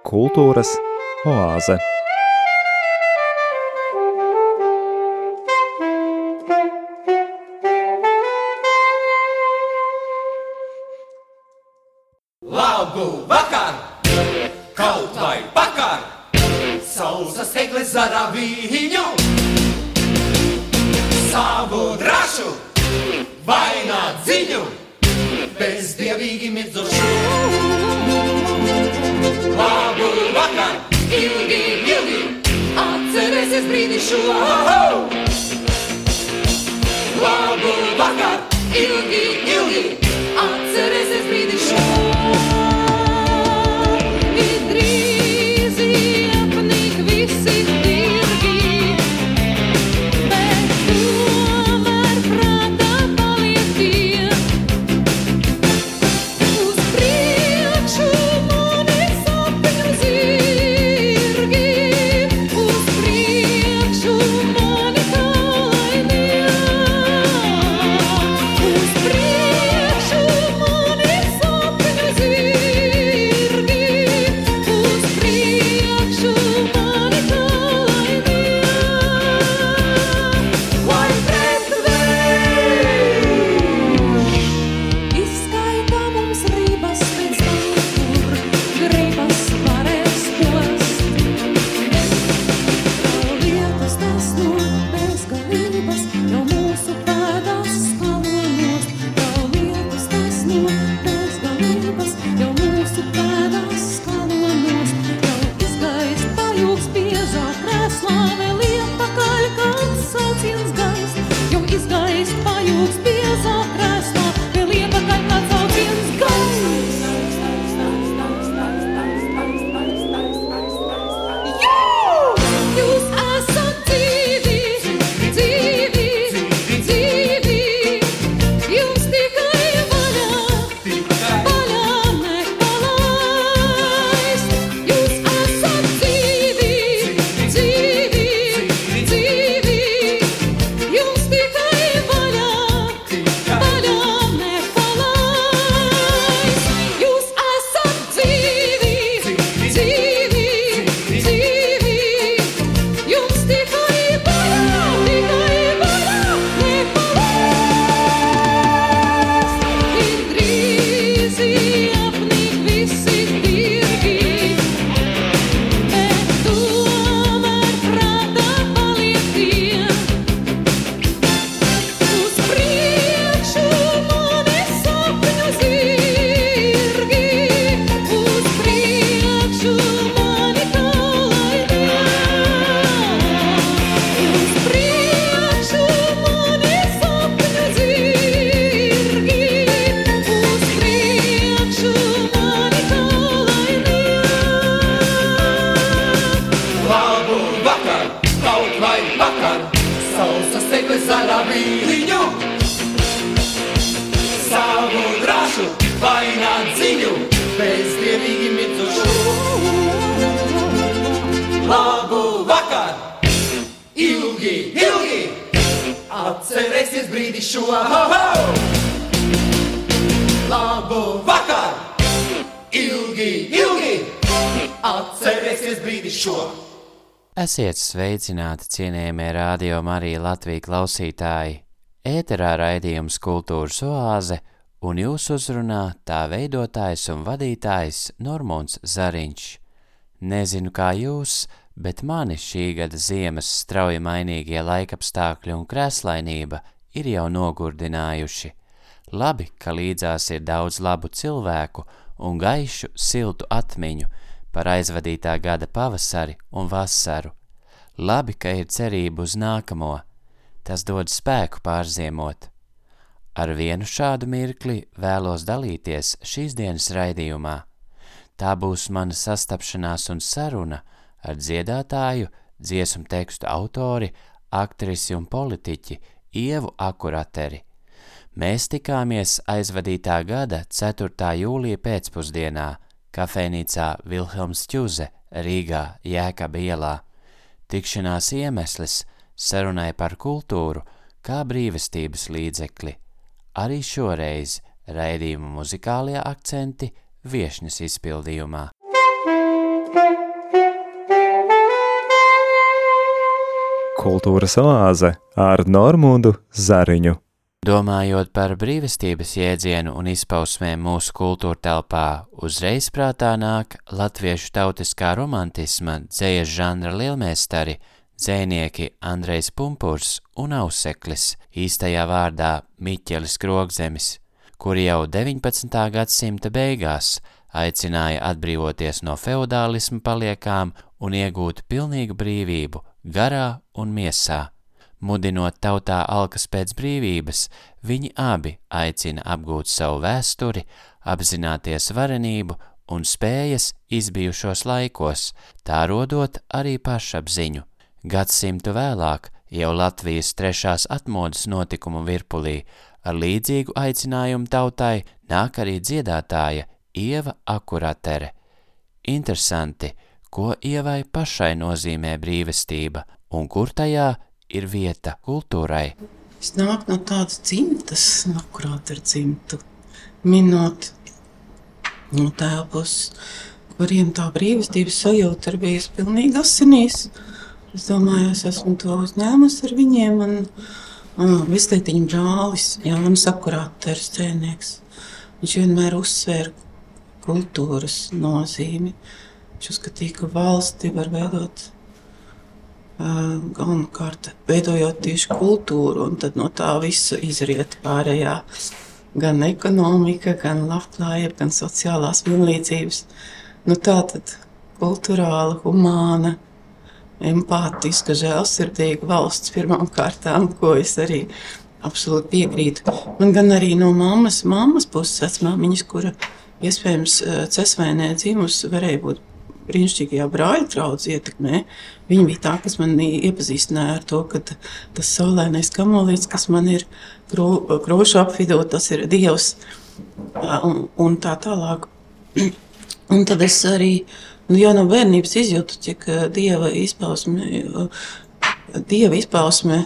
Kultūras oāze. Esiet sveicināti, cienījamie radio Marija Latvija klausītāji! Ēterā raidījums Kultūras oāze un jūs uzrunā tā veidotājs un vadītājs Normons Zariņš. Nezinu kā jūs, bet mani šī gada ziemas strauji mainīgie laikapstākļi un krēslainība ir jau nogurdinājuši. Labi, ka līdzās ir daudz labu cilvēku un gaišu, siltu atmiņu – par aizvadītā gada pavasari un vasaru. Labi, ka ir cerība uz nākamo, tas dod spēku pārziemot. Ar vienu šādu mirkli vēlos dalīties šīs dienas raidījumā. Tā būs mana sastapšanās un saruna ar dziedātāju, dziesmu tekstu autori, aktrisi un politiķi Ievu Akurateri. Mēs tikāmies aizvadītā gada 4. jūlija pēcpusdienā kafejnīcā Vilhelms Čuze Rīgā Jēkabi ielā. Tikšanās iemesls sarunai par kultūru kā brīvestības līdzekli. Arī šoreiz raidījuma muzikālie akcenti viešņas izpildījumā. Kultūras oāze ar Normūdu Zariņu. Domājot par brīvestības jēdzienu un izpausmēm mūsu kultūra telpā, uzreiz prātā nāk latviešu tautiskā romantisma dzējas žanra lielmēstari, dzēnieki Andrejs Pumpurs un Auseklis, īstajā vārdā Miķelis Krogzemis, kuri jau 19. gadsimta beigās aicināja atbrīvoties no feudālisma paliekām un iegūt pilnīgu brīvību garā un miesā. Mudinot tautā alkas pēc brīvības, viņi abi aicina apgūt savu vēsturi, apzināties varenību un spējas izbijušos laikos, tā rodot arī pašapziņu. Gadsimtu vēlāk, jau Latvijas trešās atmodas notikumu virpulī, ar līdzīgu aicinājumu tautai nāk arī dziedātāja Ieva Akuratere. Interesanti, ko Ievai pašai nozīmē brīvestība un kur tajā ir vieta kultūrai. Es nāku no tādas dzimtas, no kurām ir dzimta, minot no tēva puses, kuriem tā brīvestības sajūta ir bijusi pilnīgi asinīs. Es domāju, es esmu to uzņēmusi ar viņiem, un uh, vistētiņu brālis, Jānis Akurāters dzēnieks. Viņš vienmēr uzsvēra kultūras nozīmi. Viņš uzskatīja, ka valsti var veidot galvenokārt veidojot tieši kultūru, un tad no tā visa izriet pārējā. Gan ekonomika, gan labklājība, gan sociālās vienlīdzības. Nu, tā tad kultūrāla, humāna, empātiska, žēlsirdīga valsts pirmām kārtām, ko es arī absolūti piekrītu. Man gan arī no mammas, mammas puses vecmāmiņas, kura iespējams cesvainē dzimusi, varēja būt brīnišķīgajā brāļa draudzē ietekmē. Viņa bija tā, kas man iepazīstināja ar to, ka tas saulēnais kamolīts, kas man ir krošu apvidū, tas ir Dievs un, un tā tālāk. Un tad es arī nu, jau no bērnības izjūtu, cik Dieva izpausme, Dieva izpausme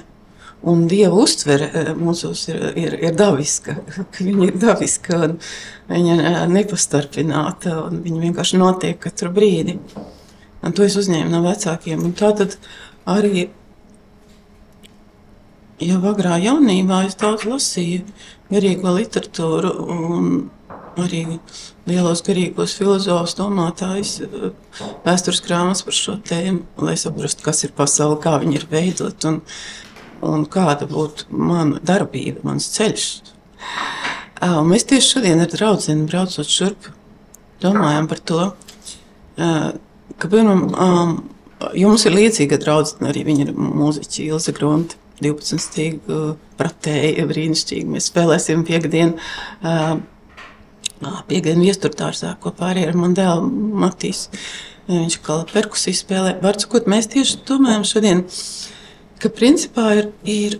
Un Dieva uztvere mūsos ir, ir, ir dabiska. Viņa ir dabiska un viņa nepastarpināta. Viņa vienkārši notiek katru brīdi. Un to es uzņēmu no vecākiem. Un tā tad arī jau agrā jaunībā es daudz lasīju garīgo literatūru un arī lielos garīgos filozofus, domātājus, vēstures grāmatas par šo tēmu, lai saprastu, kas ir pasaule, kā viņa ir veidot. Un, un kāda būtu mana darbība, mans ceļš. Un mēs tieši šodien ar draugu braucot šurp, domājam par to, ka piemēram, jums ir līdzīga draudzene, arī viņa ir mūziķa Ilza Grunte. 12 stīgu pratēji, brīnišķīgi. Mēs spēlēsim piekdienu, piekdienu viesturtārsā kopā arī ar mani dēlu Matīs. Viņš kā perkusijas spēlē. Var sakot, mēs tieši domājam šodien, ka principā ir, ir,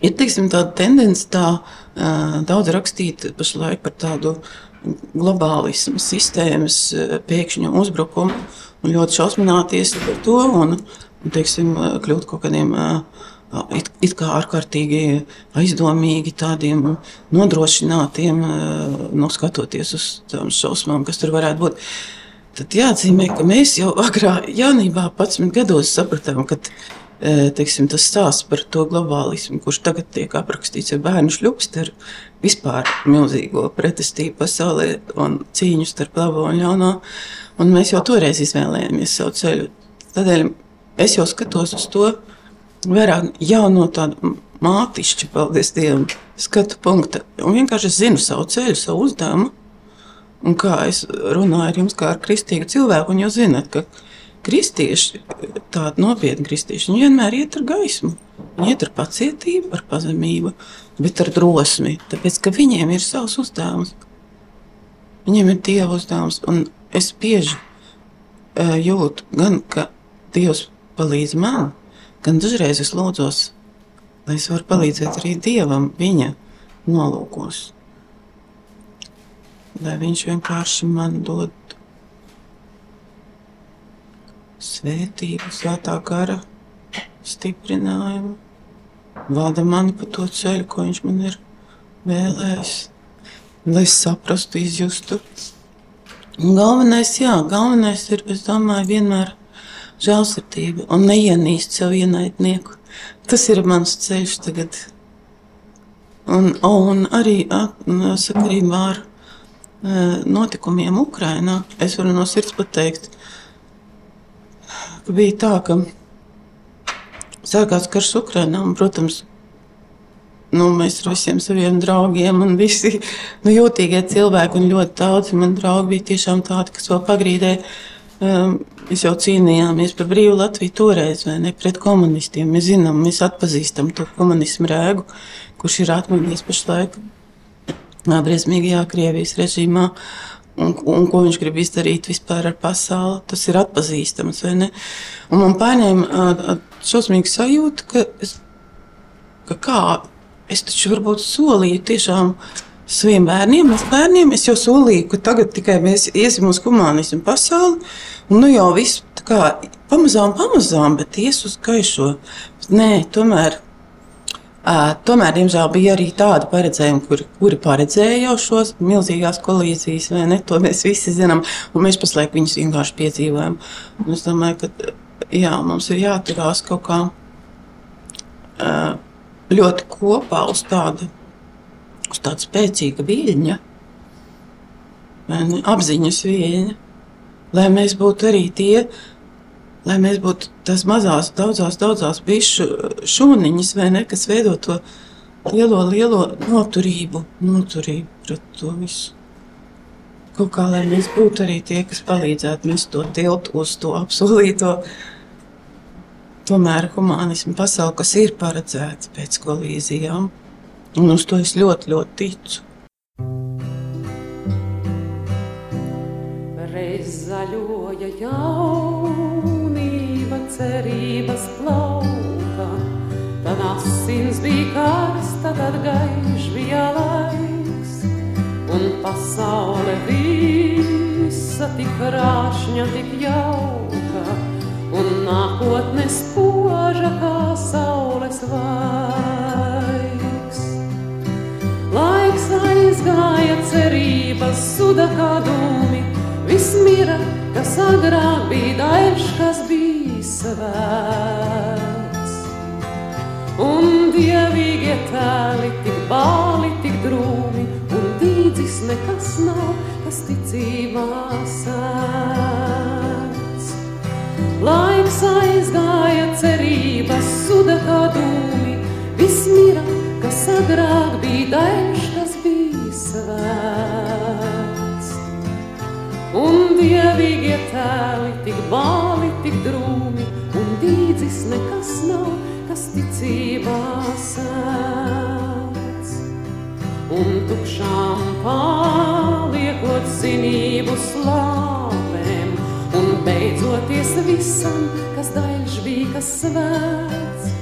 ir teiksim, tāda tendence tā, uh, daudz rakstīt pašlaik par tādu globālismu sistēmas pēkšņu uzbrukumu un ļoti šausmināties par to un, un teiksim, kļūt kaut kādiem it, it kā ārkārtīgi aizdomīgi, tādiem nodrošinātiem, noskatoties uz tām šausmām, kas tur varētu būt. Tad jāatzīmē, ka mēs jau agrā jaunībā, 11 gados, sapratām, ka teiksim, tas stāsts par to globālismu, kurš tagad tiek aprakstīts ar bērnu šļupsti, ar vispār milzīgo pretestību pasaulē un cīņu starp labo un ļauno. Un mēs jau toreiz izvēlējāmies savu ceļu. Tādēļ es jau skatos uz to vairāk jau no tāda mātišķa, paldies Dievam, skatu punkta. Un vienkārši es zinu savu ceļu, savu uzdevumu. Un kā es runāju ar jums kā ar kristīgu cilvēku, un jūs zināt, ka kristieši, tādi nopietni kristieši, viņi vienmēr iet ar gaismu. Viņi iet ar pacietību, ar pazemību, bet ar drosmi. Tāpēc, ka viņiem ir savs uzdevums. Viņiem ir dieva uzdevums. Un es bieži uh, jūtu, gan ka Dievs palīdz man, gan dažreiz es lūdzos, lai es varu palīdzēt arī Dievam viņa nolūkos. Lai viņš vienkārši man dod svētību, svētā gara stiprinājumu. Vada mani pa to ceļu, ko viņš man ir vēlējos, lai saprastu, izjustu. Un galvenais, jā, galvenais ir, es domāju, vienmēr žēlsirdība un neienīst savu ienaidnieku. Tas ir mans ceļš tagad. Un, un arī sakarībā ar eh, notikumiem Ukrainā es varu no sirds pateikt, ka bija tā, ka sākās karš Ukrainā un, protams, nu, mēs ar visiem saviem draugiem un visi nu, jūtīgie cilvēki un ļoti daudzi man draugi bija tiešām tādi, kas vēl pagrīdē um, mēs jau cīnījāmies par brīvu Latviju toreiz, vai ne, pret komunistiem. Mēs zinām, mēs atpazīstam to komunismu rēgu, kurš ir atmodies pašlaik briesmīgajā Krievijas režīmā. Un, un ko viņš grib izdarīt vispār ar pasauli, tas ir atpazīstams. vai ne? Un man paņēma šausmīga sajūta, ka, es, ka kā es taču varbūt solīju tiešām saviem bērniem, es bērniem es jau solīju, ka tagad tikai mēs iesim uz humanismu pasauli, un nu jau viss tā kā pamazām, pamazām, bet ies uz gaišo. Nē, tomēr tomēr, diemžēl, bija arī tādi paredzējumi, kuri, kuri paredzēja jau šos milzīgās kolīzijas, vai ne? To mēs visi zinām, un mēs pašlaik viņus vienkārši piedzīvojam. Un es domāju, ka jā, mums ir jāturās kaut kā ļoti kopā uz tāda, uz viļņa, vai ne? apziņas viļņa, lai mēs būtu arī tie, lai mēs būtu tās mazās, daudzās, daudzās bišu šūniņas, vai ne, kas veido to lielo, lielo noturību, noturību pret to visu. Kaut kā, lai mēs būtu arī tie, kas palīdzētu mums to tiltu uz to apsolīto, tomēr humanismu pasauli, kas ir paredzēts pēc kolīzijām. Un uz to es ļoti, ļoti ticu. Reiz zaļoja jaunība, cerības plauka, tad asins bija karsta, tad gaišs bija laiks, un pasaule visa tik krāšņa, tik jauka, un nākotne spoža kā saules vaigs. Laiks aizgāja cerības, suda kā dūmi, viss mira, kas agrāk bija daļš, kas bija svēts. Un dievīgie tēli, tik bāli, tik drūmi, un dīdzis nekas nav, kas ticībā sēdz. Laiks aizgāja cerības, suda kā dūmi, viss mira, kas agrāk bija daļš, kas bija svēts. Un dievīgie tēli, tik bāli, tik drūmi, un dīdzis nekas nav, kas ticībā sēdz. Un tukšām paliekot zinību slāpēm, un beidzoties visam, kas daļš bija, kas svēts.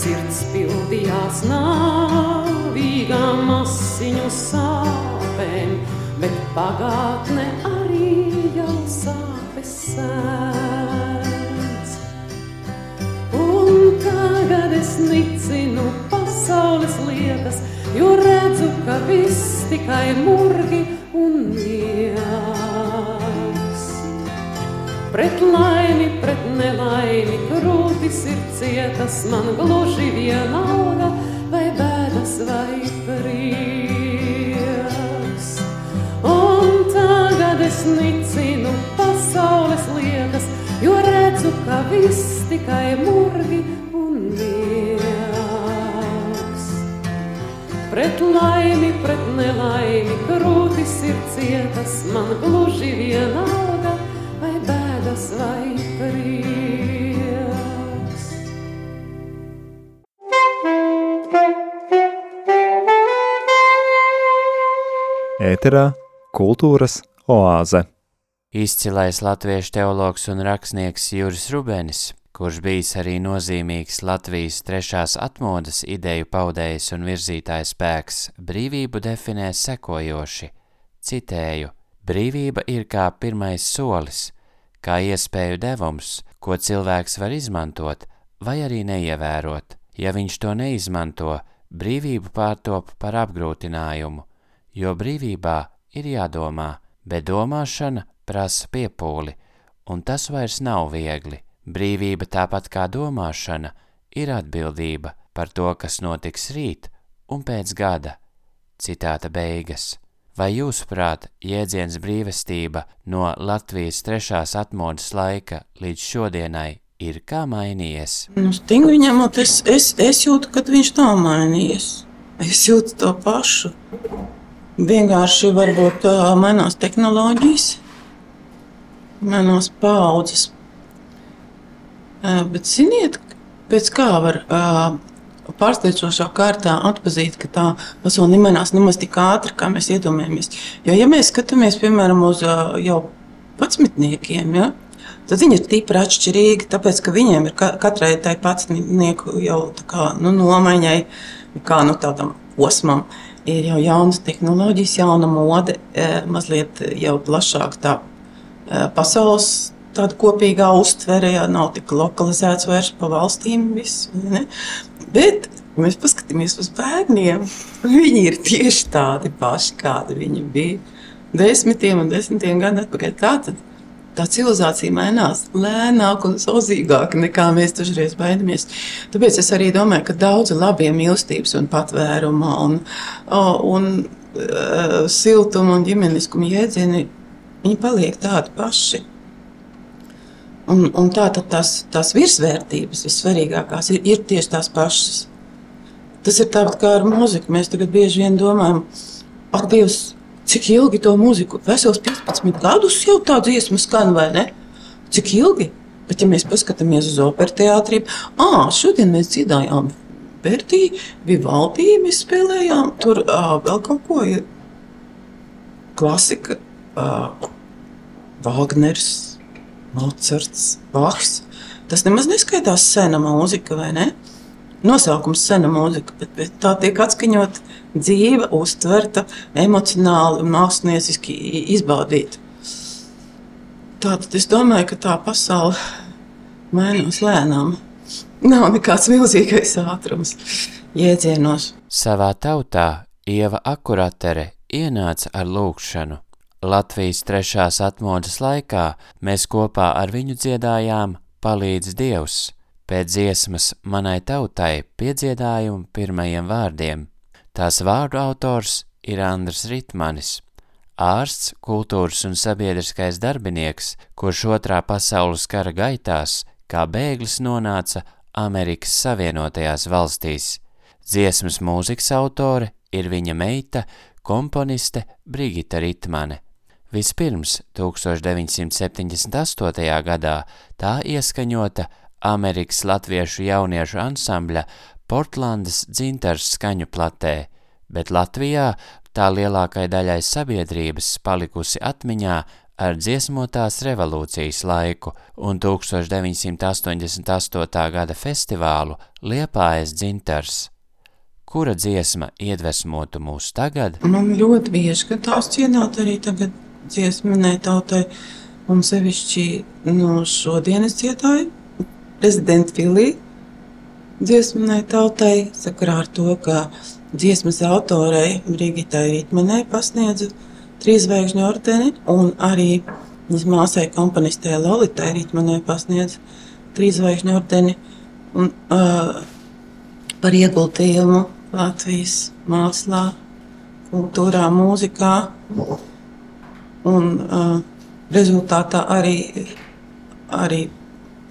Sirds pildījās nāvīgām asiņu sāpēm, bet pagātne arī jau sāpes sēdz. Un tagad es nicinu pasaules lietas, jo redzu, ka viss tikai murgi un miegs. Pret laimi, pret nelaimi, krūtis ir cietas, man gluži vienalga, vai bēdas vai prieks. Es nicinu pasaules lietas, jo redzu, ka viss tikai murgi un miegs. Pret laimi, pret nelaimi, krūtis ir cietas, man gluži vienalga, vai bēdas vai prieks. Ēterā kultūras oāze. Izcilais latviešu teologs un rakstnieks Juris Rubenis, kurš bijis arī nozīmīgs Latvijas trešās atmodas ideju paudējs un virzītājs spēks, brīvību definē sekojoši. Citēju: Brīvība ir kā pirmais solis, kā iespēju devums, ko cilvēks var izmantot vai arī neievērot. Ja viņš to neizmanto, brīvība pārtop par apgrūtinājumu, jo brīvībā ir jādomā, bet domāšana prasa piepūli, un tas vairs nav viegli. Brīvība tāpat kā domāšana ir atbildība par to, kas notiks rīt un pēc gada. Citāta beigas. Vai jūsuprāt, jēdziens brīvestība no Latvijas trešās atmodas laika līdz šodienai ir kā mainījies? Nu, stingri ņemot, es, es, es jūtu, ka viņš nav mainījies. Es jūtu to pašu. Vienkārši varbūt uh, mainās tehnoloģijas, mainās paudzes. Uh, bet ziniet, pēc kā var uh, pārsteidzošā kārtā atpazīt, ka tā pasaule nemainās nemaz tik ātri, kā mēs iedomājamies. Jo, ja mēs skatāmies, piemēram, uz uh, jau patsmitniekiem, ja, tad viņi ir tīpaši atšķirīgi, tāpēc, ka viņiem ir ka, katrai tai patsmitnieku jau tā kā, nu, nomaiņai, kā nu, tādam posmam, ir jau jaunas tehnoloģijas, jauna mode, mazliet jau plašāk tā pasaules tāda kopīgā uztvere, ja nav tik lokalizēts vairs pa valstīm. Viss, ne? Bet mēs paskatāmies uz bērniem. Viņi ir tieši tādi paši, kādi viņi bija desmitiem un desmitiem gadu atpakaļ. Tātad tā civilizācija mainās lēnāk un sauzīgāk nekā mēs dažreiz baidamies. Tāpēc es arī domāju, ka daudzi labie mīlestības un patvēruma un, un uh, siltuma un ģimeniskuma jēdzieni, viņi paliek tādi paši. Un, un tā tad tās, tās virsvērtības, vissvarīgākās, ir, ir tieši tās pašas. Tas ir tāpat kā ar mūziku. Mēs tagad bieži vien domājam, ak, Dievs, cik ilgi to mūziku? Vesels 15 gadus jau tā dziesma skan, vai ne? Cik ilgi? Bet, ja mēs paskatāmies uz operas teātriem, ah, šodien mēs dziedājām Bertī, Vivaldi, mēs spēlējām tur uh, vēl kaut ko. Ja klasika, uh, Wagners, Mocards, Bachs. Tas nemaz neskaitās sena mūzika, vai ne? Nosaukums sena mūzika, bet, bet tā tiek atskaņot dzīva, uztverta, emocionāli un mākslinieciski izbaudīta. Tātad es domāju, ka tā pasaule mainās lēnām. Nav nekāds milzīgais ātrums jēdzienos. Savā tautā Ieva Akuratere ienāca ar lūgšanu. Latvijas trešās atmodas laikā mēs kopā ar viņu dziedājām Palīdz Dievs, pēc dziesmas manai tautai piedziedājumu pirmajiem vārdiem. Tās vārdu autors ir Andrs Ritmanis, ārsts, kultūras un sabiedriskais darbinieks, kurš otrā pasaules kara gaitās kā bēglis nonāca Amerikas Savienotajās valstīs. Dziesmas mūzikas autore ir viņa meita, komponiste Brigita Ritmane. Vispirms 1978. gadā tā ieskaņota Amerikas latviešu jauniešu ansambļa Portlandas dzintars skaņu platē, bet Latvijā tā lielākai daļai sabiedrības palikusi atmiņā ar dziesmotās revolūcijas laiku un 1988. gada festivālu Liepājas dzintars. Kura dziesma iedvesmotu mūs tagad? Man ļoti bieži, ka tās cienāt arī tagad dziesminē tautai, un sevišķi no šodienas cietāju prezidenta Filī dziesminē tautai, sakarā ar to, ka dziesmas autorei Brigitai Rītmanai pasniedzu trīzvaigžņu ordeni, un arī viņas māsai komponistē Lolitai Rītmanai pasniedzu trīzvaigžņu ordeni, un uh, par ieguldījumu Latvijas mākslā, kultūrā, mūzikā. Un uh, rezultātā arī, arī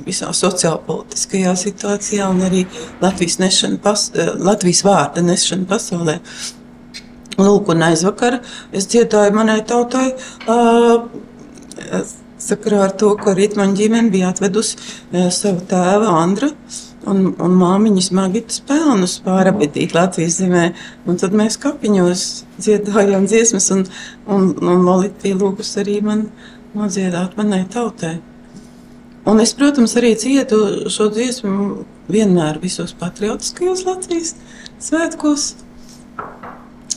visā sociālpolitiskajā situācijā un arī Latvijas, nešana pas, Latvijas vārda nešana pasaulē. Lūk, un aizvakar es dziedāju manai tautai uh, sakarā ar to, ka Rītmaņa ģimene bija atvedusi uh, savu tēvu Andru un, un māmiņas Magitas pelnus pārabidīt Latvijas zemē. Un tad mēs kapiņos dziedājām dziesmas, un, un, un Lolita bija lūgus arī man nodziedāt manai tautai. Un es, protams, arī cietu šo dziesmu vienmēr visos patriotiskajos Latvijas svētkos,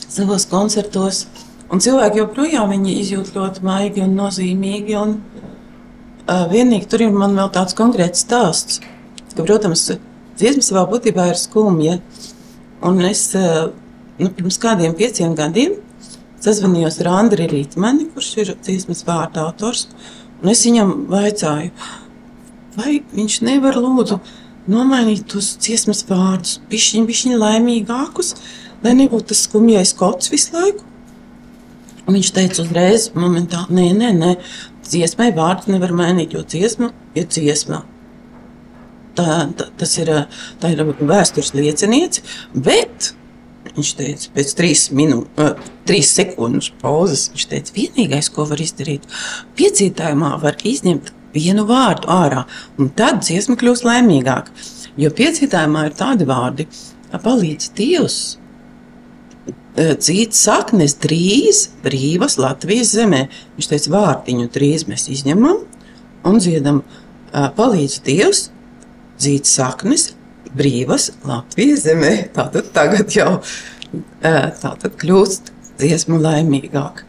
savos koncertos. Un cilvēki joprojām izjūt ļoti maigi un nozīmīgi. Un, uh, vienīgi tur ir man vēl tāds konkrēts stāsts ka, protams, dziesma savā būtībā ir skumja. Un es eh, nu, pirms kādiem pieciem gadiem sazvanījos ar Andriu Rītmani, kurš ir dziesmas vārdu autors. Un es viņam vaicāju, vai viņš nevar lūdzu nomainīt tos dziesmas vārdus, pišķiņ, pišķiņ laimīgākus, lai nebūtu tas skumjais kods visu laiku. Un viņš teica uzreiz, momentāli, nē, nē, nē, dziesmai vārdu nevar mainīt, jo dziesma ir dziesma. Tā, tā, tas ir, tā ir vēstures lieciniece, bet viņš teica, pēc trīs, minu, uh, trīs sekundžu pauzes, viņš teica, vienīgais, ko var izdarīt, piecītājumā var izņemt vienu vārdu ārā, un tad dziesma kļūs laimīgāka. Jo piecītājumā ir tādi vārdi, kā palīdz Dievs, dzīt saknes drīz brīvas Latvijas zemē. Viņš teica, vārtiņu drīz mēs izņemam un dziedam, palīdz Dievs, dzīt saknes brīvas Latvijas zemē. Tātad tagad jau tātad kļūst dziesma laimīgāka.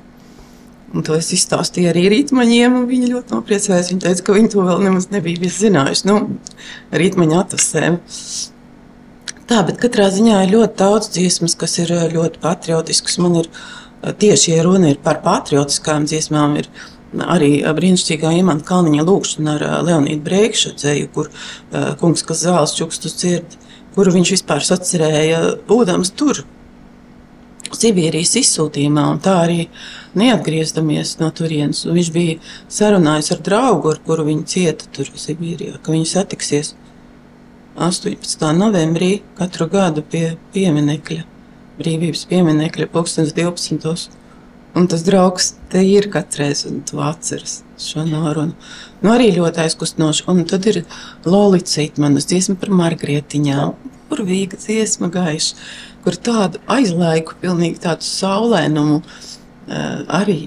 Un to es izstāstīju arī rītmaņiem, un viņi ļoti nopriecājās. Viņi teica, ka viņi to vēl nemaz nebija zinājuši. Nu, rītmaņa atvasēm. Tā, bet katrā ziņā ir ļoti daudz dziesmas, kas ir ļoti patriotiskas. Man ir tieši, ja runa ir par patriotiskām dziesmām, ir arī brīnišķīgā imanta Kalniņa lūkšana ar Leonīdu Breikšu dzēju, kur kungs, kas zāles čukstus dzird, kuru viņš vispār sacerēja, būdams tur, Sibīrijas izsūtījumā, un tā arī neatgriezdamies no turienes. Un viņš bija sarunājis ar draugu, ar kuru viņi cieta tur Sibīrijā, ka viņi satiksies 18. novembrī katru gadu pie pieminekļa, brīvības pieminekļa, 2012. Un tas draugs te ir katreiz, un tu atceries šo norunu. Nu, arī ļoti aizkustinoši. Un tad ir Lolita manas dziesma par margrietiņām, kur vīga dziesma gaiša, kur tādu aizlaiku, pilnīgi tādu saulēnumu arī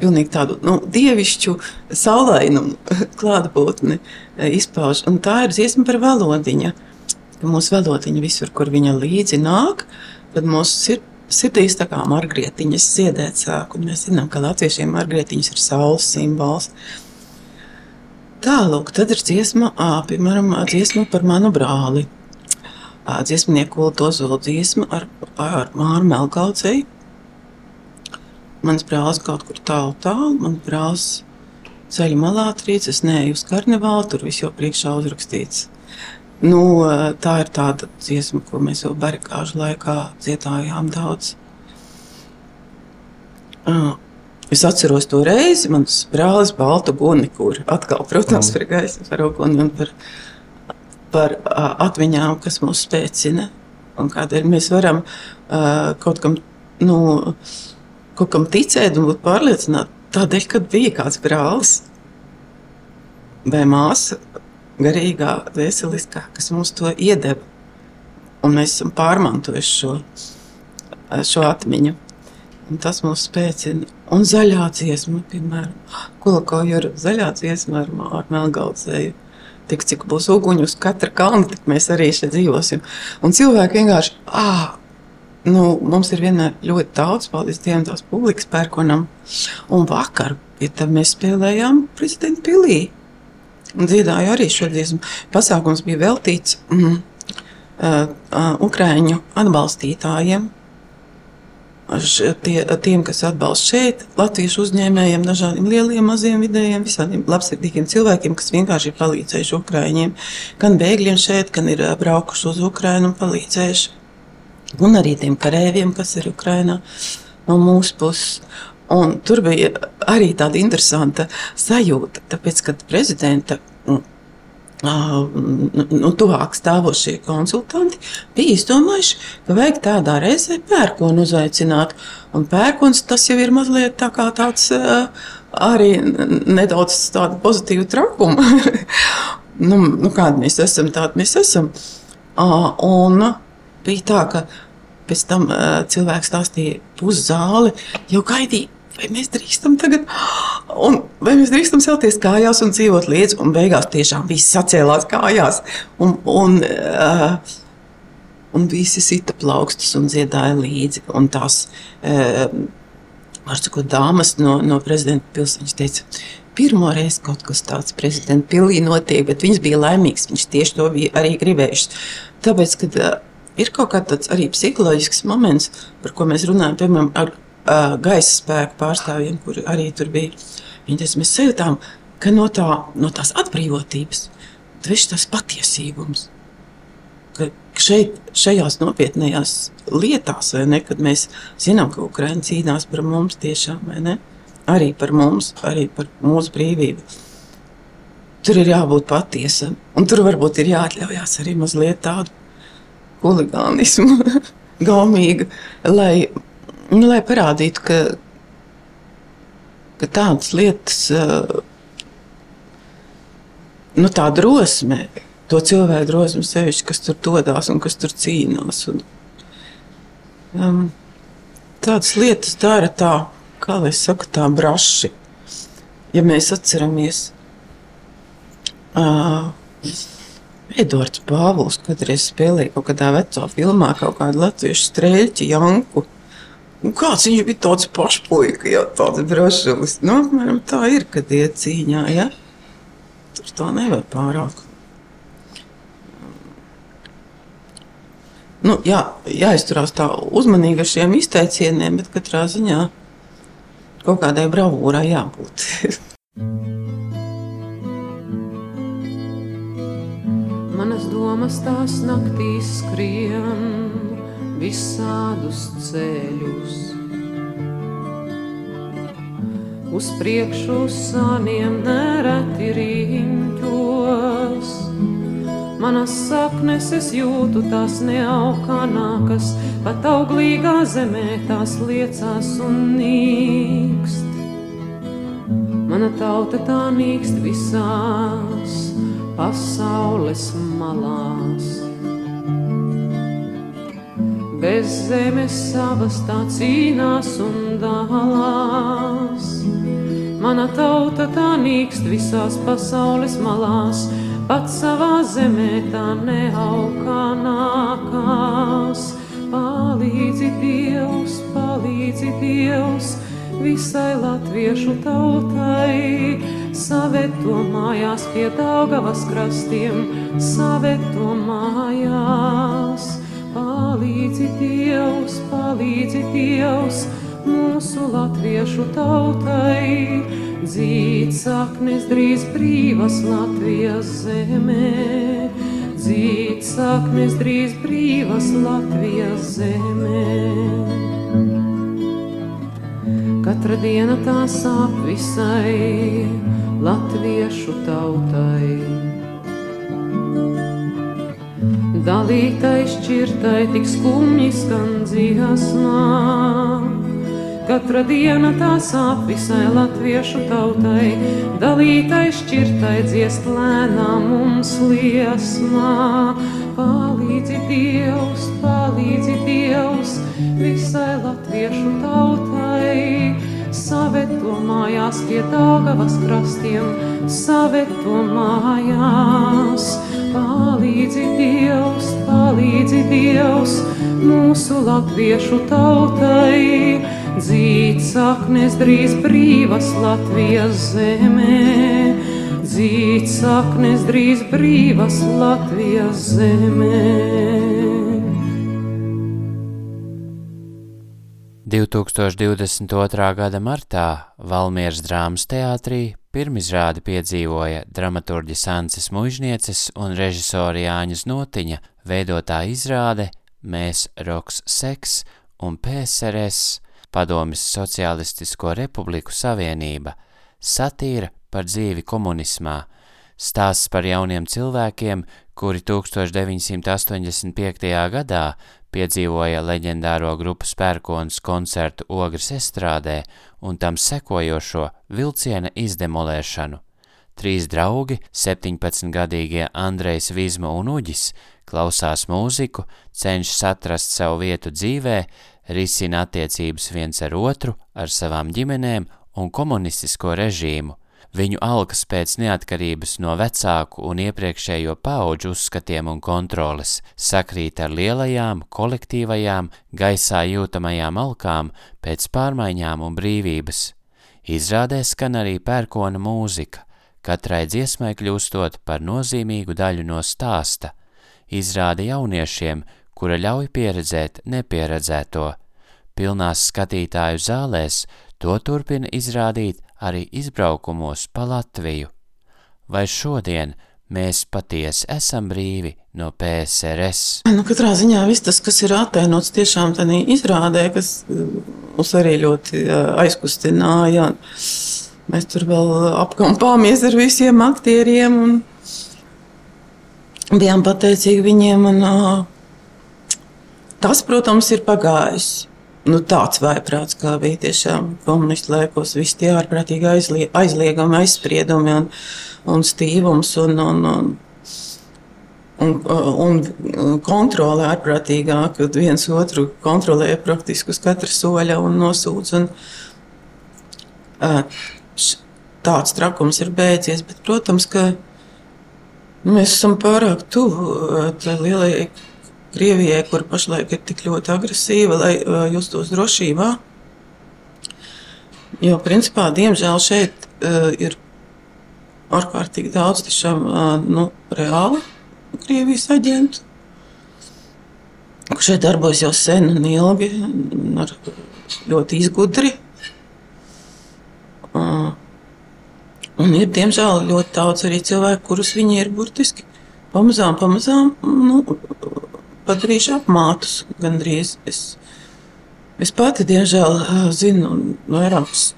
pilnīgi tādu nu, dievišķu saulainumu klātbūtni izpauž. Un tā ir dziesma par valodiņu. Mūsu valodiņa visur, kur viņa līdzi nāk, tad mūsu sirds sirdīs tā kā margrietiņas ziedēt sāk, un mēs zinām, ka latviešiem margrietiņas ir saules simbols. Tālūk, tad ir dziesma, ā, piemēram, dziesma par manu brāli. Dziesmnieku Ulu Ozolu dziesma ar, ar Māru Melgaudzei. Mans brālis kaut kur tālu tālu, mans brālis ceļu malā trīc, es neeju uz karnevālu, tur viss jau priekšā uzrakstīts. Nu, tā ir tāda dziesma, ko mēs jau barikāžu laikā dziedājām daudz. Es atceros to reizi, mans brālis Baltu Guni, kur atkal, protams, par gaisa paroguni un par, par atmiņām, kas mūs spēcina. Un kādēļ mēs varam uh, kaut kam, nu, kaut kam ticēt un būt pārliecināti tādēļ, ka bija kāds brālis vai māsa, garīgā, veseliskā, kas mums to iedeva. Un mēs esam pārmantojuši šo, šo atmiņu. Tas mūs spēcina. Un zaļā dziesma, piemēram, Kulakauja ir zaļā dziesma ar, ar Melgaudzēju. Tik cik būs uguņi uz katra kalna, tik mēs arī šeit dzīvosim. Un cilvēki vienkārši, ah, nu, mums ir vienmēr ļoti daudz, paldies Dievam, tās publikas pērkonam. Un vakar, ja tad mēs spēlējām prezidenta pilī, un dziedāju arī šo dziesmu. Pasākums bija veltīts mm, uh, uh, Ukrāņu atbalstītājiem. Tie, tiem, kas atbalsta šeit, latviešu uzņēmējiem, dažādiem lieliem, maziem, vidējiem, visādiem labsirdīgiem cilvēkiem, kas vienkārši ir palīdzējuši Ukrāņiem, gan bēgļiem šeit, gan ir braukuši uz Ukrajinu un palīdzējuši. Un arī tiem karavīriem, kas ir Ukrajinā no mūsu puses. Un tur bija arī tāda interesanta sajūta, tāpēc, kad prezidenta nu, tuvāk stāvošie konsultanti bija izdomājuši, ka vajag tādā reizē pērkonu uzaicināt. Un pērkons tas jau ir mazliet tā kā tāds uh, arī nedaudz tāda pozitīva trakuma. nu, nu, kādi mēs esam, tādi mēs esam. Uh, un bija tā, ka pēc tam uh, cilvēks stāstīja puszāli, jau gaidīja vai mēs drīkstam tagad, un vai mēs drīkstam celties kājās un dzīvot līdzi, un beigās tiešām viss sacēlās kājās, un, un, uh, un visi sita plaukstus un dziedāja līdzi, un tās, uh, sakot, dāmas no, no prezidenta pils, viņš teica, pirmo reizi kaut kas tāds prezidenta pilī notiek, bet viņš bija laimīgs, viņš tieši to bija arī gribējuši. Tāpēc, kad uh, ir kaut kāds arī psiholoģisks moments, par ko mēs runājam, piemēram, ar uh, gaisa spēku pārstāvjiem, kuri arī tur bija. Viņi teica, mēs sajūtām, ka no, tā, no tās atbrīvotības viss tas patiesības. Ka šeit, šajās nopietnējās lietās, ne, kad mēs zinām, ka Ukraiņa cīnās par mums tiešām, ne, arī par mums, arī par mūsu brīvību. Tur ir jābūt patiesam, un tur varbūt ir jāatļaujās arī mazliet tādu huligānismu, gaumīgu, lai, nu, lai parādītu, ka, ka tādas lietas, nu, tā drosme, to cilvēku drosme sevišķi, kas tur dodas un kas tur cīnās. Un, um, tādas lietas dara tā, kā lai saka, tā braši. Ja mēs atceramies, uh, Edvards Pāvils kādreiz spēlēja kaut kādā vecā filmā kaut kādu latviešu strēļķi Janku. Un kāds viņš bija tāds pašpuika, ja tāds brašulis. Nu, apmēram tā ir, kad iet cīņā, ja? Tur tā nevar pārāk. Nu, jā, jāizturās tā uzmanīgi ar šiem izteicieniem, bet katrā ziņā kaut kādai bravūrai jābūt. Manas domas tās naktīs skrien visādus ceļus. Uz priekšu sāniem nereti riņķos. Manas saknes es jūtu, tās neaukanākas, pat auglīgā zemē tās liecās un nīkst. Mana tauta tā nīkst visās pasaules malās. Bez zemes savas tā cīnās un dalās. Mana tauta tā nīkst visās pasaules malās, pat savā zemē tā neaugā nākās. Palīdzi Dievs, palīdzi Dievs visai latviešu tautai, saveto mājās pie Daugavas krastiem, saveto mājās. Palīdzi Dievs, palīdzi Dievs mūsu latviešu tautai, dzīt saknes drīz brīvas Latvijas zemē, dzīt saknes drīz brīvas Latvijas zemē. Katra diena tā sāp visai latviešu tautai. Dalītai šķirtai tik skumji skan dziesmā. Katra diena tā sāp visai latviešu tautai, dalītai šķirtai dziest lēnām mums liesmā. Palīdzi Dievs, palīdzi Dievs visai latviešu tautai, saveto mājās pie Daugavas krastiem, saveto mājās. Palīdzi Dievs, palīdzi Dievs mūsu latviešu tautai, dzīt saknes drīz brīvas Latvijas zemē, dzīt saknes drīz brīvas Latvijas zemē. 2022. gada martā Valmieras drāmas teātrī pirmizrādi piedzīvoja dramaturģis Ances Mužnieces un režisori Jāņas Notiņa veidotā izrāde Mēs Roks Seks un PSRS Padomis Socialistisko Republiku Savienība satīra par dzīvi komunismā, stāsts par jauniem cilvēkiem, kuri 1985. gadā piedzīvoja leģendāro grupu spērkons koncertu Ogres estrādē un tam sekojošo vilciena izdemolēšanu. Trīs draugi, 17-gadīgie Andrejs Vizma un Uģis, klausās mūziku, cenšas atrast savu vietu dzīvē, risina attiecības viens ar otru, ar savām ģimenēm un komunistisko režīmu. Viņu alkas pēc neatkarības no vecāku un iepriekšējo pauģu uzskatiem un kontroles sakrīt ar lielajām, kolektīvajām, gaisā jūtamajām alkām pēc pārmaiņām un brīvības. Izrādē skan arī pērkona mūzika, katrai dziesmai kļūstot par nozīmīgu daļu no stāsta. izrāda jauniešiem, kura ļauj pieredzēt nepieredzēto. Pilnās skatītāju zālēs to turpina izrādīt arī izbraukumos pa Latviju. Vai šodien mēs patiesi esam brīvi no PSRS? Nu, katrā ziņā viss tas, kas ir attēlots tiešām tādā izrādē, kas uh, mūs arī ļoti uh, aizkustināja. Mēs tur vēl apkampāmies ar visiem aktieriem un bijām pateicīgi viņiem. Un, uh, tas, protams, ir pagājis. Nu, tāds vaiprāts, kā bija tiešām komunistu laikos, visi tie ārprātīgi aizlie, aizliegumi, aizspriedumi un, un stīvums un, un, un, un, un kontrole ārprātīgā, kad viens otru kontrolē praktiski uz katra soļa un nosūdz. Un, tāds trakums ir beidzies, bet, protams, ka mēs esam pārāk tuvu tai lielajai Krievijai, kur pašlaik ir tik ļoti agresīva, lai uh, justos drošībā. Jo, principā, diemžēl šeit uh, ir ārkārtīgi daudz tiešām uh, nu, reāli Krievijas aģentu, kurš šeit darbojas jau sen un ilgi, un ar ļoti izgudri. Uh, un ir, diemžēl, ļoti daudz arī cilvēku, kurus viņi ir burtiski pamazām, pamazām nu, padarījuši apmātus gandrīz. Es, es pati, diemžēl, zinu vairākus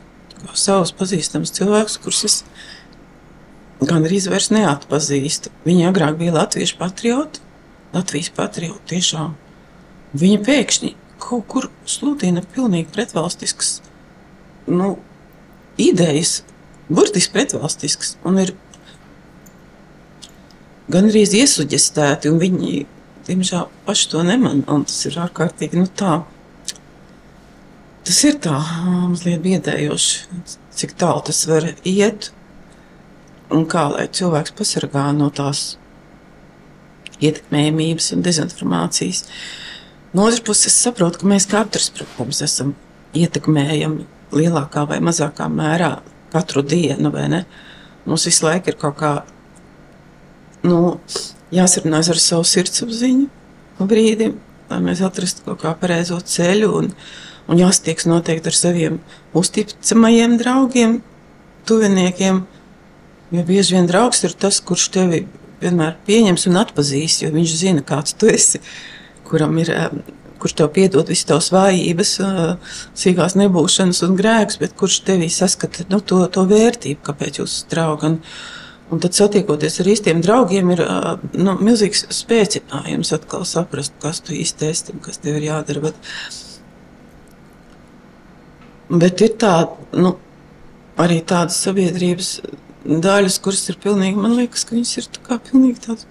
savus pazīstamus cilvēkus, kurus es gandrīz vairs neatpazīstu. Viņi agrāk bija latviešu patrioti, Latvijas patrioti tiešām. Viņi pēkšņi kaut kur sludina pilnīgi pretvalstiskas nu, idejas, burtiski pretvalstiskas, un ir gandrīz iesuģestēti, un viņi, diemžēl, paši to neman, un tas ir ārkārtīgi, nu tā, tas ir tā mazliet biedējoši, cik tālu tas var iet, un kā lai cilvēks pasargā no tās ietekmējumības un dezinformācijas. No otras puses, es saprotu, ka mēs katrs, protams, esam ietekmējami lielākā vai mazākā mērā katru dienu? Mums visu laiku ir kaut kā nu, jāsarunājas ar savu sirdsapziņu pa brīdim, lai mēs atrastu kaut kā pareizo ceļu un, un jāstieks noteikti ar saviem uzticamajiem draugiem, tuviniekiem, jo bieži vien draugs ir tas, kurš tevi vienmēr pieņems un atpazīs, jo viņš zina, kāds tu esi, kuram ir, eh, kurš tev piedod visas tavas vājības, eh, sīkās nebūšanas un grēks, bet kurš tevī saskata nu, to, to vērtību, kāpēc jūs draugi. Un, tad satiekoties ar īstiem draugiem, ir nu, milzīgs spēcinājums atkal saprast, kas tu īsti esi un kas tev ir jādara. Bet, bet ir tā, nu, arī tādas sabiedrības daļas, kuras ir pilnīgi, man liekas, ka viņas ir tā pilnīgi tādas,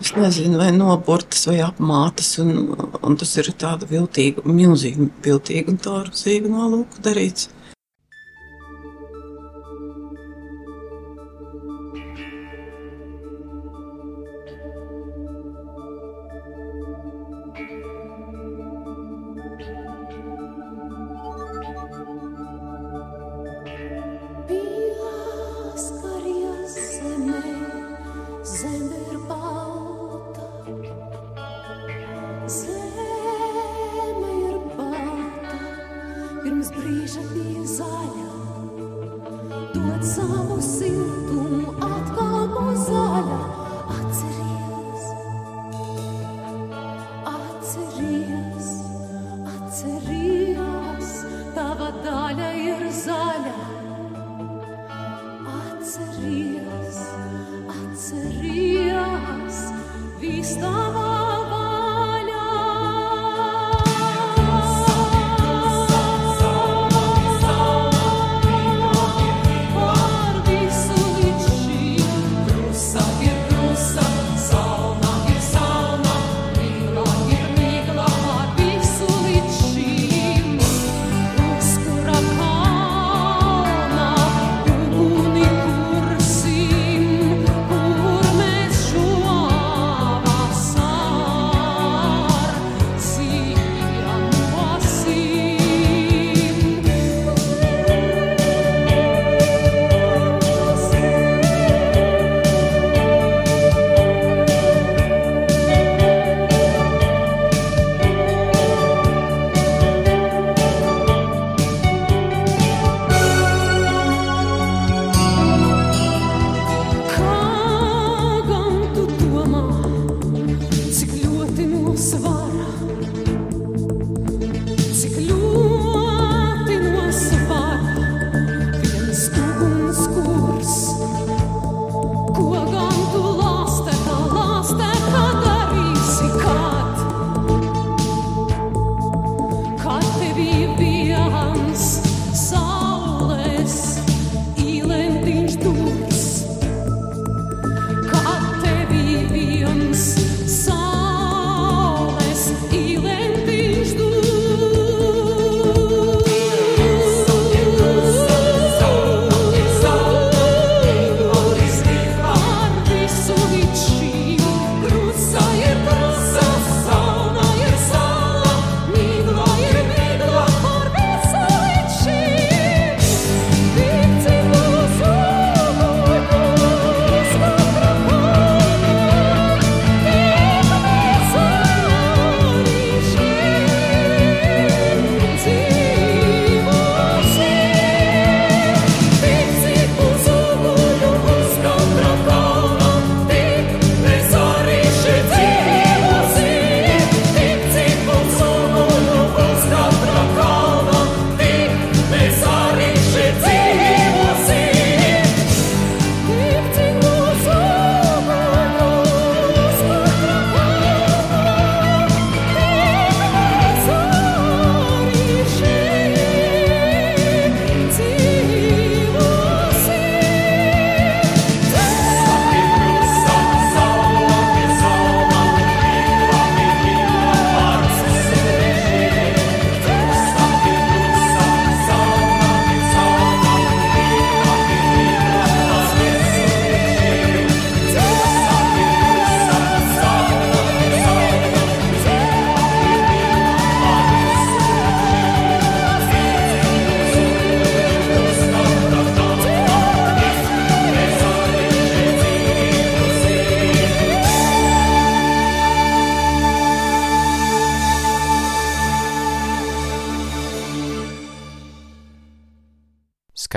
es nezinu, vai noburtas vai apmātas, un, un tas ir tāda viltīga, milzīga viltīga un tā rūzīga nolūka darīts.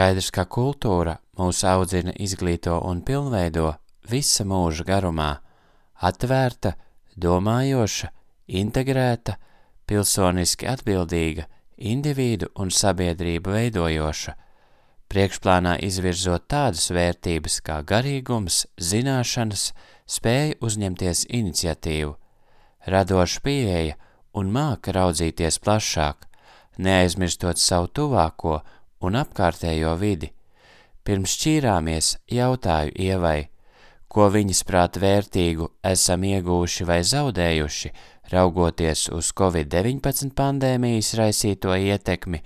Skaidrs, ka kultūra mūs audzina, izglīto un pilnveido visa mūža garumā - atvērta, domājoša, integrēta, pilsoniski atbildīga, individu un sabiedrību veidojoša, priekšplānā izvirzot tādas vērtības kā garīgums, zināšanas, spēja uzņemties iniciatīvu, radoša pieeja un māka raudzīties plašāk, neaizmirstot savu tuvāko un apkārtējo vidi. Pirms šķīrāmies jautāju Ievai, ko viņas prāt vērtīgu esam iegūši vai zaudējuši, raugoties uz Covid-19 pandēmijas raisīto ietekmi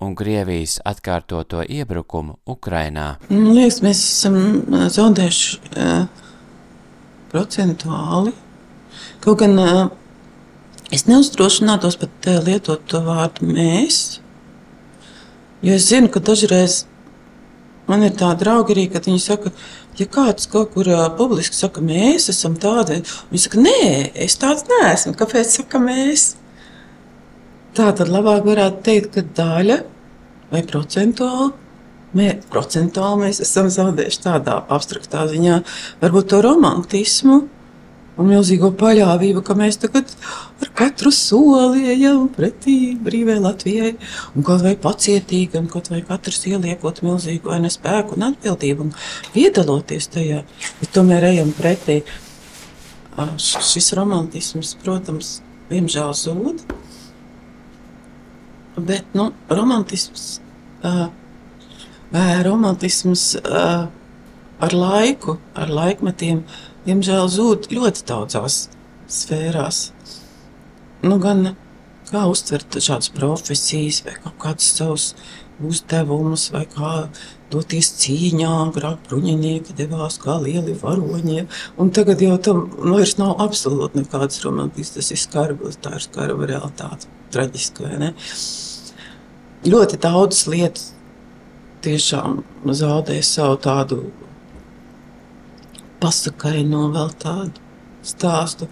un Krievijas atkārtoto iebrukumu Ukrainā. Man liekas, mēs esam ā, zaudējuši uh, procentuāli. Kaut gan uh, es neuzdrošinātos pat uh, lietot to vārdu mēs, jo es zinu, ka dažreiz man ir tādi draugi arī, kad viņi saka, ja kāds kaut kur uh, publiski saka, mēs esam tādi, viņi saka, nē, es tāds neesmu, kāpēc saka mēs? Tā tad labāk varētu teikt, ka daļa vai procentuāli Mē, procentuāli mēs esam zaudējuši tādā abstraktā ziņā, varbūt to romantismu un milzīgo paļāvību, ka mēs tagad ar katru soli ejam pretī brīvai Latvijai, un kaut vai pacietīgi, un kaut vai katrs ieliekot milzīgu vai ne spēku un atbildību un piedaloties tajā, bet tomēr ejam pretī. Šis romantisms, protams, diemžēl zūd, bet, nu, romantisms. Uh, romantisms uh, ar laiku, ar laikmetiem, diemžēl zūd ļoti daudzās sfērās. Nu, gan kā uztvert šādas profesijas, vai kaut kādus savus uzdevumus, vai kā doties cīņā. Agrāk bruņinieki devās kā lieli varoņi, un tagad jau tam vairs nav absolūti nekādas romantiskas. Tas ir skarbs, tā ir skarba realitāte, traģiska, vai ne? Ļoti daudz lietas tiešām zaudēja savu tādu pasakaino vēl tādu stāstu.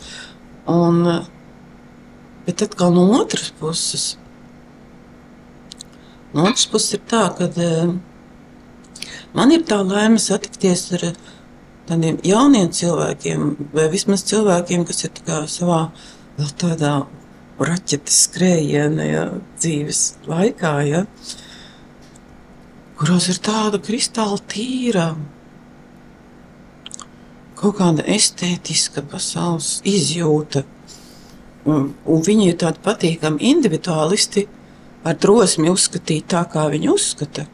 Un, eh, bet atkal no otras puses, no otras puses ir tā, ka man ir tā laime satikties ar tādiem jauniem cilvēkiem, vai vismaz cilvēkiem, kas ir savā vēl tādā raķetes skrējienā ja, dzīves laikā. Ja, kuros ir tāda kristāla tīra, kaut kāda estētiska pasaules izjūta. Un, un viņi ir tādi patīkami individuālisti, ar drosmi uzskatīt tā, kā viņi uzskata.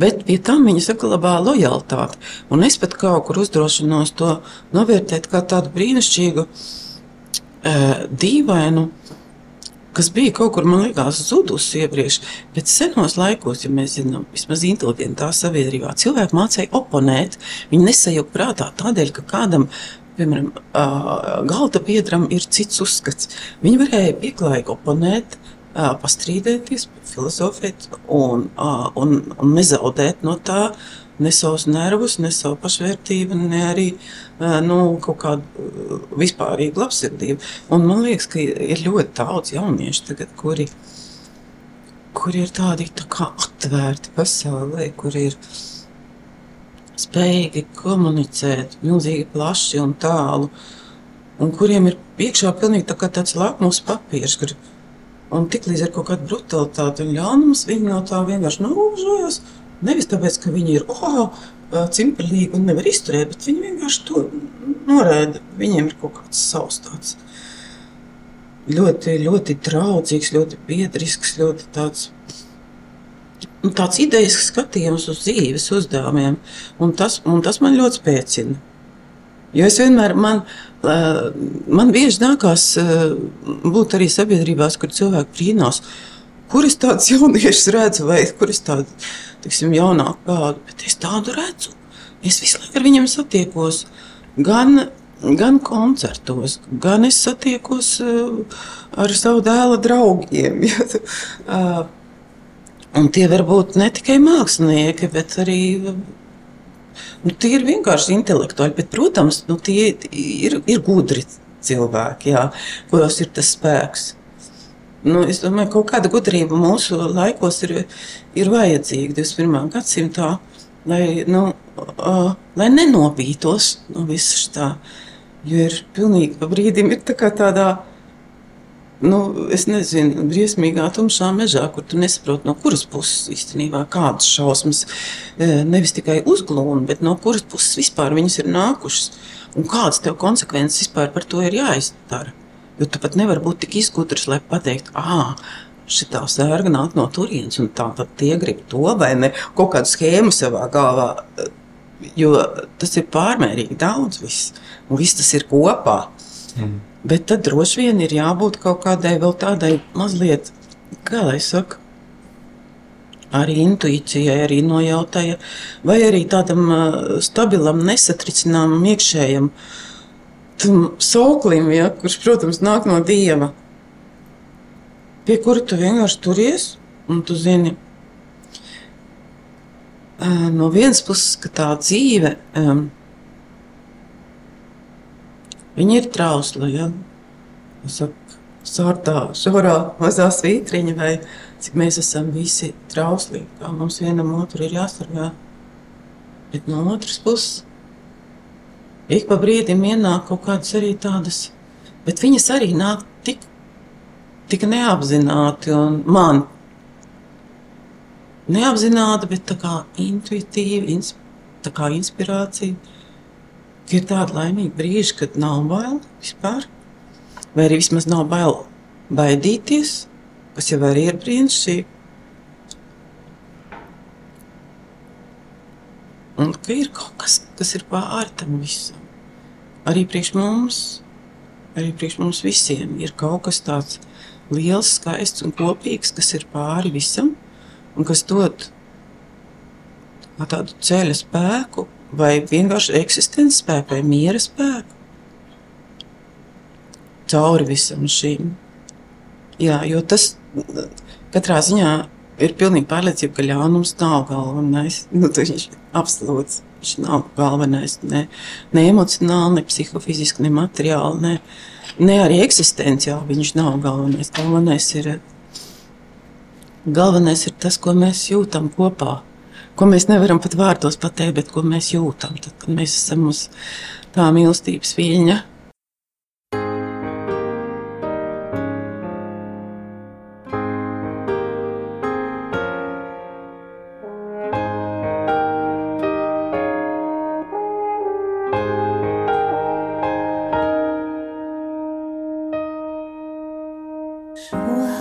Bet pie tam viņi saglabā lojalitāti. Un es pat kaut kur uzdrošinos to novērtēt kā tādu brīnišķīgu, uh, dīvainu kas bija kaut kur, man liekas, zudusi iepriekš. Bet senos laikos, ja mēs zinām, vismaz inteliģentā sabiedrībā, cilvēki mācīja oponēt. Viņi nesajūta prātā tādēļ, ka kādam, piemēram, galda biedram ir cits uzskats. Viņi varēja pieklājīgi oponēt. Pastrīdēties, filozofēt un, un, un nezaudēt no tā ne savus nervus, ne savu pašvērtību, ne arī nu, kaut kādu vispārīgu labsirdību. Un man liekas, ka ir ļoti daudz jauniešu, tagad, kuri, kuri ir tādi tā kā atvērti pasaulē, kuri ir spējīgi komunicēt milzīgi plaši un tālu, un kuriem ir priekšā pilnīgi tā kā tāds lakmus papīrs, kur un tiklīdz ir kaut kāda brutalitāte un ļaunums, viņi no tā vienkārši norobežojas. Nevis tāpēc, ka viņi ir oh, cimperīgi un nevar izturēt, bet viņi vienkārši to noraida. Viņiem ir kaut kāds savs tāds ļoti, ļoti draudzīgs, ļoti biedrisks, ļoti tāds, nu, tāds idejas skatījums uz dzīves uzdevumiem. Un tas, un tas man ļoti spēcina. Jo es vienmēr, man, man bieži nākās būt arī sabiedrībās, kur cilvēki brīnās, kur es tādus jauniešus redzu, vai kur es tādu tiksim, jaunāku kādu, bet es tādu redzu. Es visu laiku ar viņiem satiekos. Gan, gan koncertos, gan es satiekos ar savu dēla draugiem. Ja, Un tie var būt ne tikai mākslinieki, bet arī nu, tie ir vienkārši intelektuāli. Bet, protams, nu, tie ir, ir gudri cilvēki, jā, kuros ir tas spēks. Nu, es domāju, ka kaut kāda gudrība mūsu laikos ir, ir vajadzīga 21. gadsimtā, lai, nu, uh, lai nenobītos no visa tā. Jo ir pilnīgi pa brīdim ir tā kā tādā, nu, es nezinu, briesmīgā tumšā mežā, kur tu nesaproti, no kuras puses īstenībā kādas šausmas eh, nevis tikai uzglūna, bet no kuras puses vispār viņas ir nākušas. Un kādas tev konsekvences vispār par to ir jāizdara. Jo tu pat nevari būt tik izgudrs, lai pateiktu, ah, šī sērga nāk no turienes, un tā tad tie grib to vai ne, kaut kādu schēmu savā galvā. Jo tas ir pārmērīgi daudz, viss, un viss tas ir kopā. Mm. Bet tad droši vien ir jābūt kaut kādai vēl tādai mazliet, kā lai saka, arī intuīcijai, arī nojautai, vai arī tādam stabilam, nesatricināmam iekšējam uh, sauklim, ja, kurš, protams, nāk no dieva, pie kura tu vienkārši turies un tu zini. No vienas puses, ka tā dzīve um, ir trausla. Ja? Saku, sārtā, šaurā mazā svītriņa, vai cik mēs esam visi trausli, kā mums vienam otru ir jāsargā. Bet no otras puses, ik pa brīdim ienāk kaut kādas arī tādas, bet viņas arī nāk tik, tik neapzināti un man. Neapzināti, bet tā kā intuitīvi, ins, tā kā inspirācija. Ir tāda laimīga brīža, kad nav bail vispār, vai arī vismaz nav bail baidīties, kas jau arī ir brīnišķīgi. Un ka ir kaut kas, kas ir pāri tam visam. Arī priekš mums, arī priekš mums visiem ir kaut kas tāds liels, skaists un kopīgs, kas ir pāri visam un kas dod tādu ceļa spēku vai vienkārši eksistences spēku vai miera spēku. Cauri visam šīm. Jā, jo tas katrā ziņā ir pilnīgi pārliecība, ka ļaunums nav galvenais. Nu, viņš absolūts. Viņš nav galvenais ne, ne emocionāli, ne psihofiziski, ne materiāli, ne, ne arī eksistenciāli. Viņš nav galvenais. Galvenais ir, galvenais ir tas, ko mēs jūtam kopā. Ko mēs nevaram pat vārdos pateikt, bet ko mēs jūtam, tad, kad mēs esam uz tā mīlestības viļņa. 是我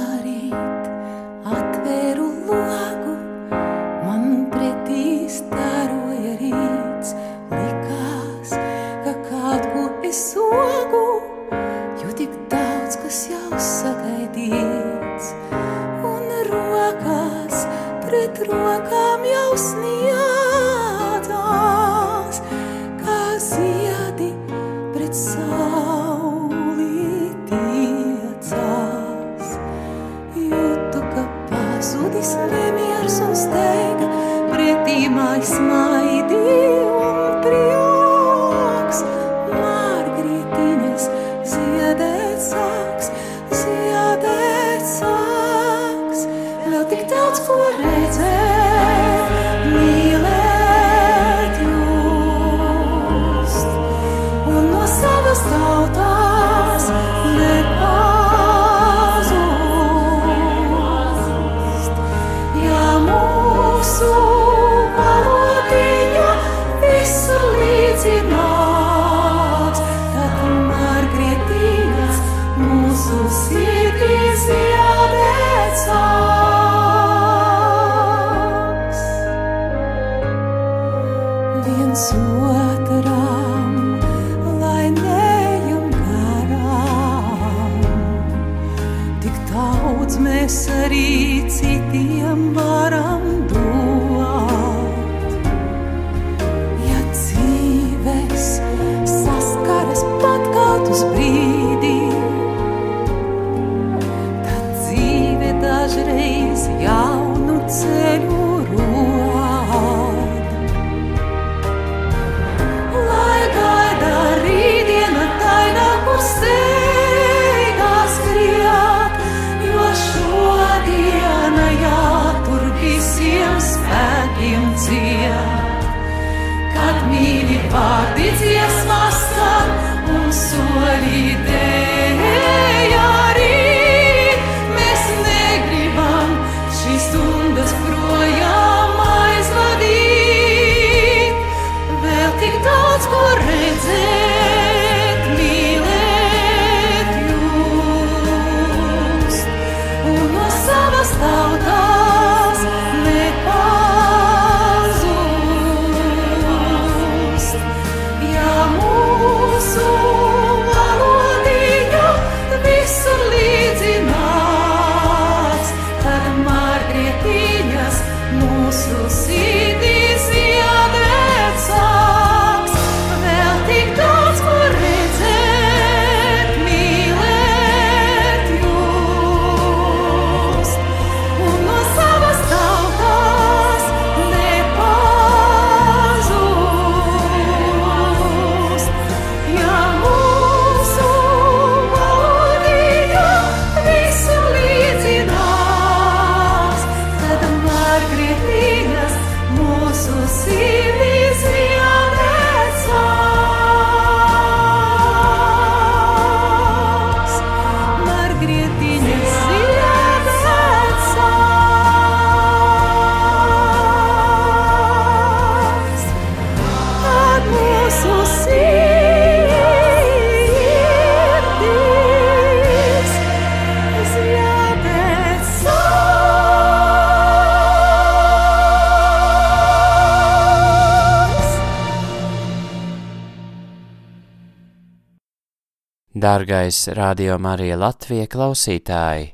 Dārgais Radio Marija Latvija klausītāji,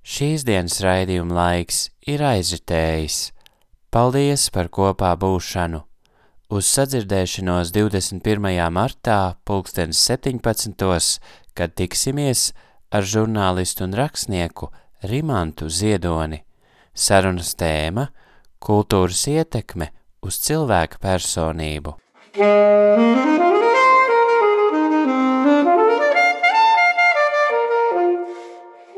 šīs dienas raidījuma laiks ir aizritējis. Paldies par kopā būšanu! Uz sadzirdēšanos 21. martā, 2017. kad tiksimies ar žurnālistu un rakstnieku Rimantu Ziedoni. Sarunas tēma - kultūras ietekme uz cilvēka personību.